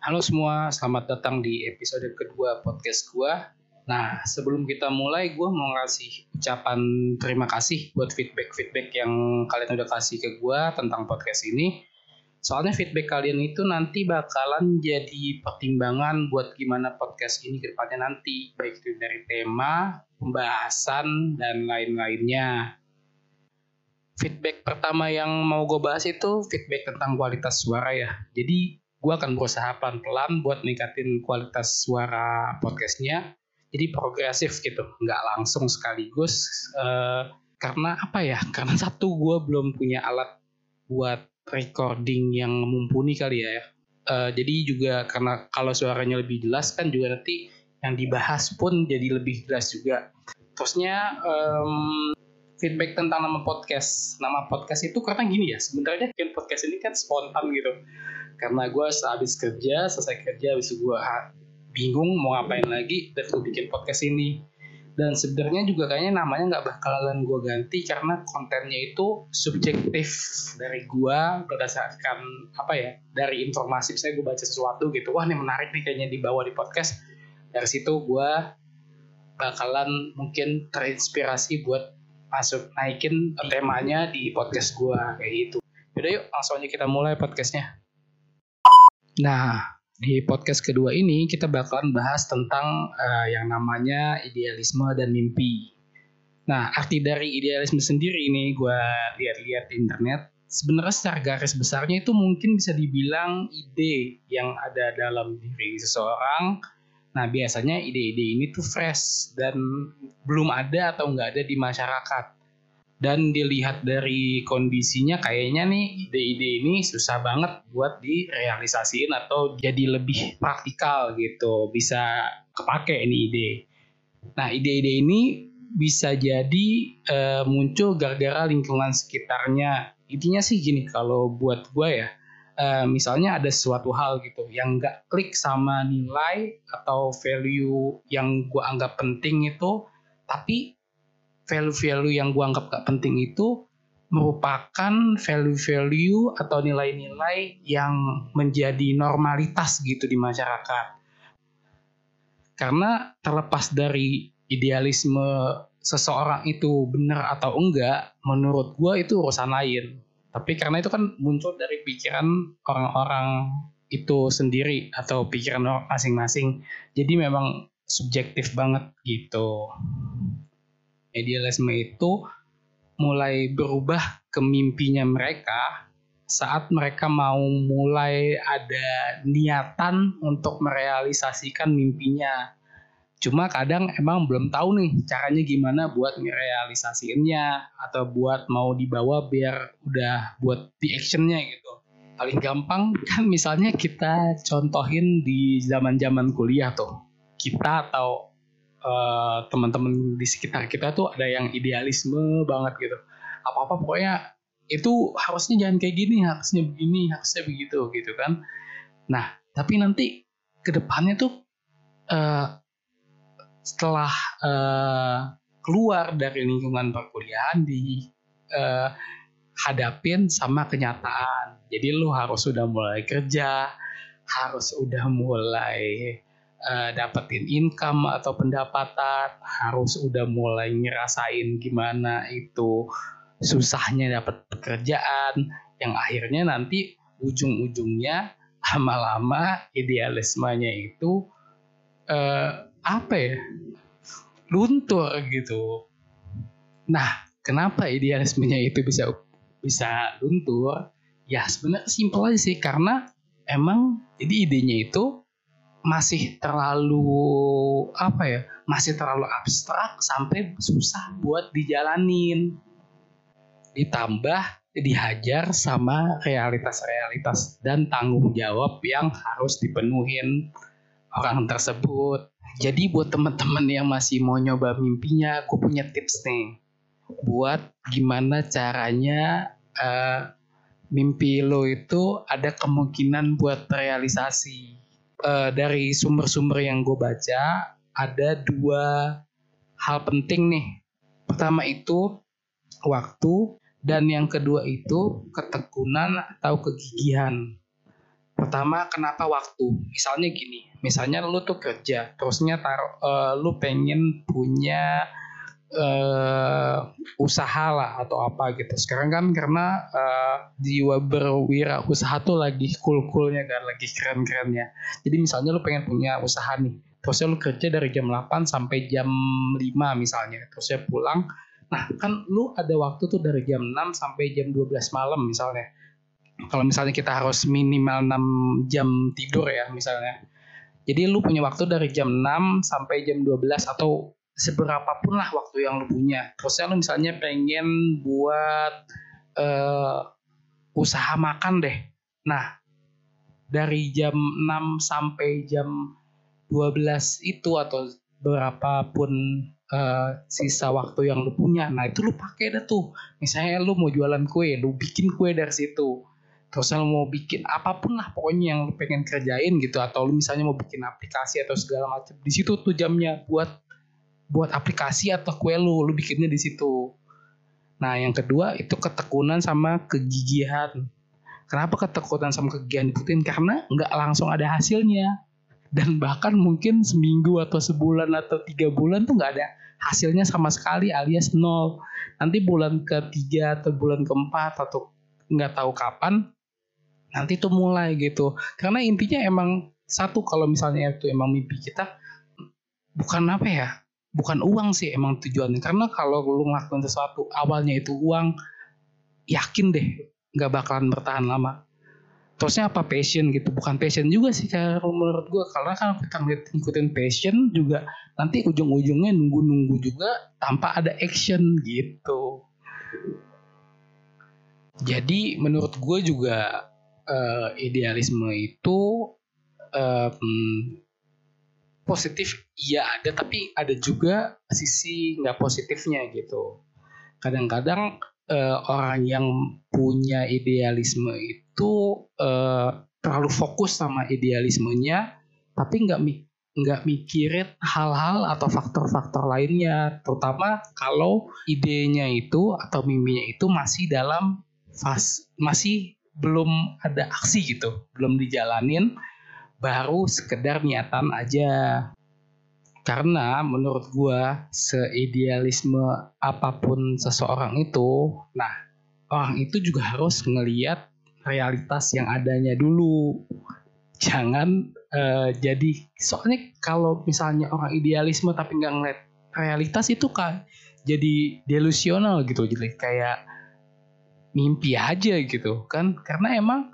Halo semua, selamat datang di episode kedua podcast gua. Nah, sebelum kita mulai, gue mau ngasih ucapan terima kasih buat feedback-feedback yang kalian udah kasih ke gue tentang podcast ini. Soalnya feedback kalian itu nanti bakalan jadi pertimbangan buat gimana podcast ini ke depannya nanti. Baik itu dari tema, pembahasan, dan lain-lainnya. Feedback pertama yang mau gue bahas itu feedback tentang kualitas suara ya. Jadi gue akan berusaha pelan-pelan buat ningkatin kualitas suara podcastnya. Jadi progresif gitu nggak langsung sekaligus uh, karena apa ya karena satu gue belum punya alat buat recording yang mumpuni kali ya uh, jadi juga karena kalau suaranya lebih jelas kan juga nanti yang dibahas pun jadi lebih jelas juga. Terusnya um, feedback tentang nama podcast. Nama podcast itu karena gini ya sebenarnya bikin podcast ini kan spontan gitu. Karena gue sehabis kerja selesai kerja habis gue bingung mau ngapain lagi dan gue bikin podcast ini. Dan sebenarnya juga kayaknya namanya nggak bakalan gue ganti karena kontennya itu subjektif dari gue berdasarkan apa ya dari informasi. Saya gue baca sesuatu gitu wah ini menarik nih kayaknya dibawa di podcast. Dari situ gue bakalan mungkin terinspirasi buat masuk naikin temanya di podcast gue kayak gitu. Yaudah yuk langsung aja kita mulai podcastnya. Nah di podcast kedua ini kita bakalan bahas tentang uh, yang namanya idealisme dan mimpi. Nah, arti dari idealisme sendiri ini gue lihat-lihat di internet, sebenarnya secara garis besarnya itu mungkin bisa dibilang ide yang ada dalam diri seseorang. Nah, biasanya ide-ide ini tuh fresh dan belum ada atau nggak ada di masyarakat. Dan dilihat dari kondisinya kayaknya nih ide-ide ini susah banget buat direalisasiin atau jadi lebih praktikal gitu. Bisa kepake ini ide. Nah ide-ide ini bisa jadi uh, muncul gara-gara lingkungan sekitarnya. Intinya sih gini kalau buat gue ya uh, misalnya ada suatu hal gitu yang nggak klik sama nilai atau value yang gue anggap penting itu tapi value-value yang gue anggap gak penting itu merupakan value-value atau nilai-nilai yang menjadi normalitas gitu di masyarakat. Karena terlepas dari idealisme seseorang itu benar atau enggak, menurut gue itu urusan lain. Tapi karena itu kan muncul dari pikiran orang-orang itu sendiri atau pikiran masing-masing. Jadi memang subjektif banget gitu idealisme itu mulai berubah ke mimpinya mereka saat mereka mau mulai ada niatan untuk merealisasikan mimpinya. Cuma kadang emang belum tahu nih caranya gimana buat merealisasikannya atau buat mau dibawa biar udah buat di actionnya gitu. Paling gampang kan misalnya kita contohin di zaman-zaman kuliah tuh. Kita atau uh, teman-teman di sekitar kita tuh ada yang idealisme banget gitu apa-apa pokoknya itu harusnya jangan kayak gini harusnya begini harusnya begitu gitu kan nah tapi nanti ke depannya tuh uh, setelah uh, keluar dari lingkungan perkuliahan di uh, hadapin sama kenyataan. Jadi lu harus sudah mulai kerja harus udah mulai uh, dapetin income atau pendapatan harus udah mulai ngerasain gimana itu susahnya dapat pekerjaan yang akhirnya nanti ujung-ujungnya lama-lama idealismenya itu uh, apa ya luntur gitu. Nah, kenapa idealismenya itu bisa bisa luntur? Ya sebenarnya simpel aja sih karena emang jadi idenya itu masih terlalu apa ya masih terlalu abstrak sampai susah buat dijalanin ditambah dihajar sama realitas-realitas dan tanggung jawab yang harus dipenuhin orang tersebut jadi buat teman-teman yang masih mau nyoba mimpinya aku punya tips nih buat gimana caranya uh, mimpi lo itu ada kemungkinan buat realisasi uh, dari sumber-sumber yang gue baca ada dua hal penting nih. Pertama itu waktu dan yang kedua itu ketekunan atau kegigihan. Pertama kenapa waktu? Misalnya gini misalnya lu tuh kerja terusnya taruh uh, lu pengen punya uh, usaha lah atau apa gitu. Sekarang kan karena uh, jiwa berwira usaha tuh lagi cool coolnya kan lagi keren kerennya jadi misalnya lu pengen punya usaha nih terusnya lu kerja dari jam 8 sampai jam 5 misalnya terusnya pulang. Nah kan lu ada waktu tuh dari jam 6 sampai jam 12 malam misalnya kalau misalnya kita harus minimal 6 jam tidur ya misalnya. Jadi lu punya waktu dari jam 6 sampai jam 12 atau seberapapun lah waktu yang lu punya. Terusnya lu misalnya pengen buat uh, usaha makan deh. Nah, dari jam 6 sampai jam 12 itu atau berapapun uh, sisa waktu yang lu punya. Nah, itu lu pakai dah tuh. Misalnya lu mau jualan kue, lu bikin kue dari situ terus lu mau bikin apa pun lah pokoknya yang lu pengen kerjain gitu atau lu misalnya mau bikin aplikasi atau segala macam di situ tuh jamnya buat buat aplikasi atau kue lu lu bikinnya di situ. Nah yang kedua itu ketekunan sama kegigihan. Kenapa ketekunan sama kegigihan dibutuhin karena nggak langsung ada hasilnya. Dan bahkan mungkin seminggu atau sebulan atau tiga bulan tuh nggak ada hasilnya sama sekali alias nol. Nanti bulan ketiga atau bulan keempat atau nggak tahu kapan nanti tuh mulai gitu. Karena intinya emang satu kalau misalnya itu emang mimpi kita bukan apa ya bukan uang sih emang tujuannya. Karena kalau lu ngelakuin sesuatu awalnya itu uang yakin deh nggak bakalan bertahan lama. Terusnya apa? Passion gitu. Bukan passion juga sih kalau menurut gue karena kan kita ngikutin passion juga nanti ujung-ujungnya nunggu-nunggu juga tanpa ada action gitu. Jadi menurut gue juga uh, idealisme itu um, positif iya ada tapi ada juga sisi nggak positifnya gitu. Kadang-kadang uh, orang yang punya idealisme itu uh, terlalu fokus sama idealismenya tapi nggak nggak mikirin hal-hal atau faktor-faktor lainnya. Terutama kalau idenya itu atau mimpinya itu masih dalam fase masih belum ada aksi gitu, belum dijalanin, baru sekedar niatan aja. Karena menurut gua seidealisme apa pun seseorang itu, nah orang itu juga harus ngeliat realitas yang adanya dulu. Jangan uh, jadi soalnya kalau misalnya orang idealisme tapi nggak ngeliat realitas itu kan jadi delusional gitu jadi kayak mimpi aja gitu. Kan karena emang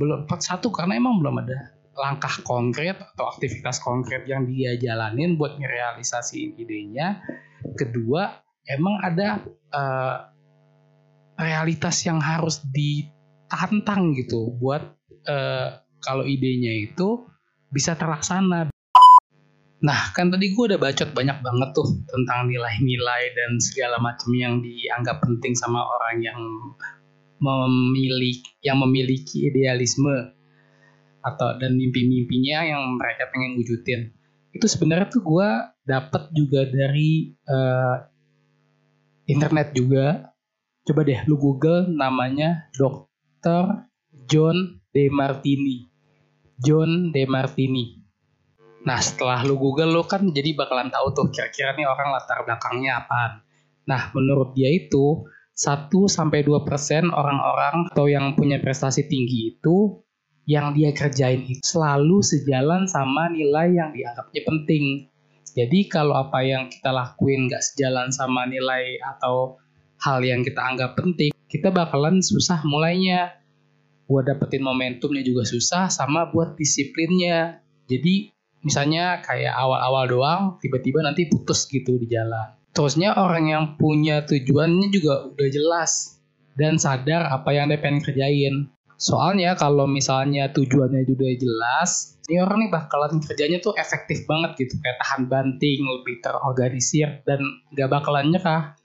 belum satu karena emang belum ada langkah konkret atau aktivitas konkret yang dia jalanin buat merealisasi idenya. Kedua emang ada uh, realitas yang harus ditantang gitu buat uh, kalau idenya itu bisa terlaksana Nah, kan tadi gue udah bacot banyak banget tuh tentang nilai-nilai dan segala macam yang dianggap penting sama orang yang memiliki yang memiliki idealisme atau dan mimpi-mimpinya yang mereka pengen wujudin. Itu sebenarnya tuh gue dapat juga dari uh, internet juga. Coba deh lu Google namanya Dr. John DeMartini. John DeMartini Nah setelah lu Google lu kan jadi bakalan tahu tuh kira-kira nih orang latar belakangnya apa. Nah menurut dia itu 1 sampai 2 persen orang-orang atau yang punya prestasi tinggi itu yang dia kerjain itu selalu sejalan sama nilai yang dianggapnya penting. Jadi kalau apa yang kita lakuin gak sejalan sama nilai atau hal yang kita anggap penting, kita bakalan susah mulainya. Buat dapetin momentumnya juga susah, sama buat disiplinnya. Jadi misalnya kayak awal-awal doang tiba-tiba nanti putus gitu di jalan. Terusnya orang yang punya tujuannya juga udah jelas dan sadar apa yang dia pengen kerjain. Soalnya kalau misalnya tujuannya juga jelas ini orang nih bakalan kerjanya tuh efektif banget gitu. Kayak tahan banting lebih terorganisir dan gak bakalan nyerah.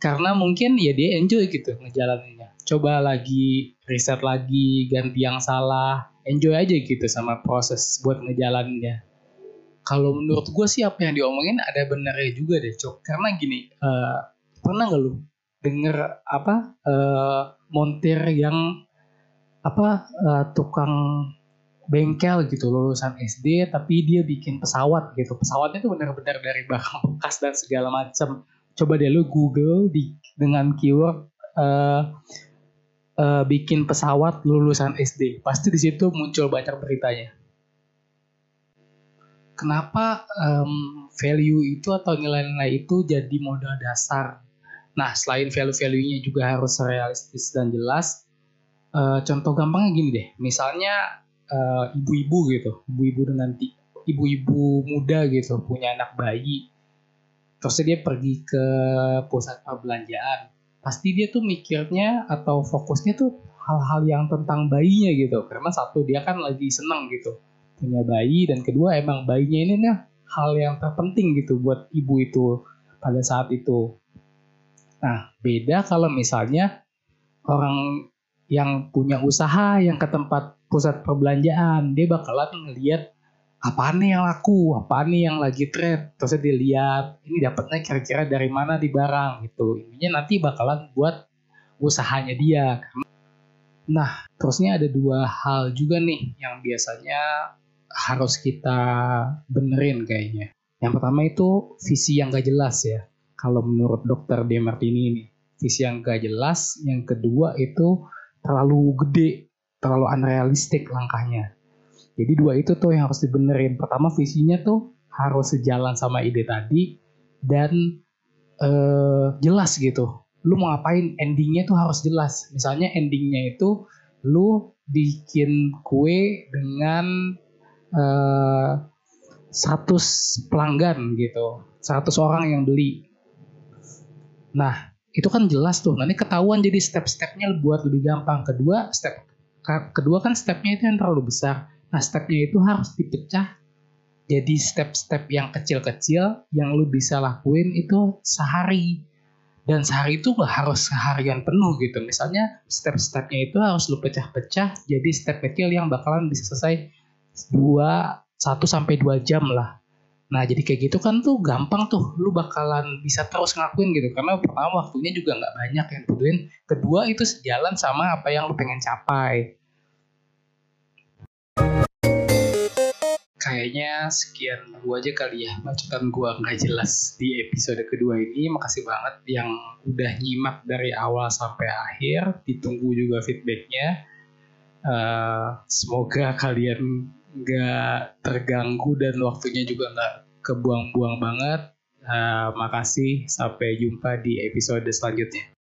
Karena mungkin ya dia enjoy gitu ngejalaninnya. Coba lagi riset lagi ganti yang salah enjoy aja gitu sama proses buat ngejalaninnya kalau menurut gue sih apa yang diomongin ada benernya juga deh cok. Karena gini uh, pernah nggak lu denger apa uh, montir yang apa uh, tukang bengkel gitu lulusan SD tapi dia bikin pesawat gitu. Pesawatnya tuh benar-benar dari barang bekas dan segala macam coba deh lu Google di dengan keyword uh, uh, bikin pesawat lulusan SD pasti di situ muncul banyak beritanya. Kenapa um, value itu atau nilai-nilai itu jadi modal dasar? Nah selain value-value-nya juga harus realistis dan jelas uh, contoh gampangnya gini deh. Misalnya eh, ibu-ibu gitu ibu-ibu dengan ibu-ibu muda gitu punya anak bayi terus dia pergi ke pusat perbelanjaan pasti dia tuh mikirnya atau fokusnya tuh hal-hal yang tentang bayinya gitu. Karena satu dia kan lagi seneng gitu. Punya bayi dan kedua emang bayinya ini nih hal yang terpenting gitu buat ibu itu pada saat itu. Nah beda kalau misalnya orang yang punya usaha yang ke tempat pusat perbelanjaan dia bakalan ngeliat apa nih yang laku? Apa nih yang lagi trend? Terus dia lihat ini dapatnya kira-kira dari mana di barang gitu. Intinya nanti bakalan buat usahanya dia. Nah terusnya ada dua hal juga nih yang biasanya harus kita benerin kayaknya. Yang pertama itu visi yang gak jelas ya kalau menurut dokter Demartini ini. Visi yang gak jelas yang kedua itu terlalu gede terlalu unrealistik langkahnya. Jadi dua itu tuh yang harus dibenerin. Pertama visinya tuh harus sejalan sama ide tadi dan uh, jelas gitu. Lu mau ngapain endingnya tuh harus jelas. Misalnya endingnya itu lu bikin kue dengan uh, eh, 100 pelanggan gitu. 100 orang yang beli. Nah, itu kan jelas tuh. Nanti ketahuan jadi step-stepnya buat lebih gampang. Kedua, step kedua kan stepnya itu yang terlalu besar nah stepnya itu harus dipecah jadi step-step yang kecil-kecil yang lu bisa lakuin itu sehari. Dan sehari itu harus seharian penuh gitu. Misalnya step-stepnya itu harus lu pecah-pecah jadi step kecil yang bakalan bisa selesai dua satu sampai dua jam lah. Nah jadi kayak gitu kan tuh gampang tuh. Lu bakalan bisa terus ngelakuin gitu. Karena pertama waktunya juga nggak banyak yang butuhin. Kedua itu sejalan sama apa yang lu pengen capai kayaknya sekian dulu aja kali ya. Macetan gua nggak jelas di episode kedua ini. Makasih banget yang udah nyimak dari awal sampai akhir. Ditunggu juga feedbacknya. Uh, semoga kalian nggak terganggu dan waktunya juga nggak kebuang-buang banget. Uh, makasih, sampai jumpa di episode selanjutnya.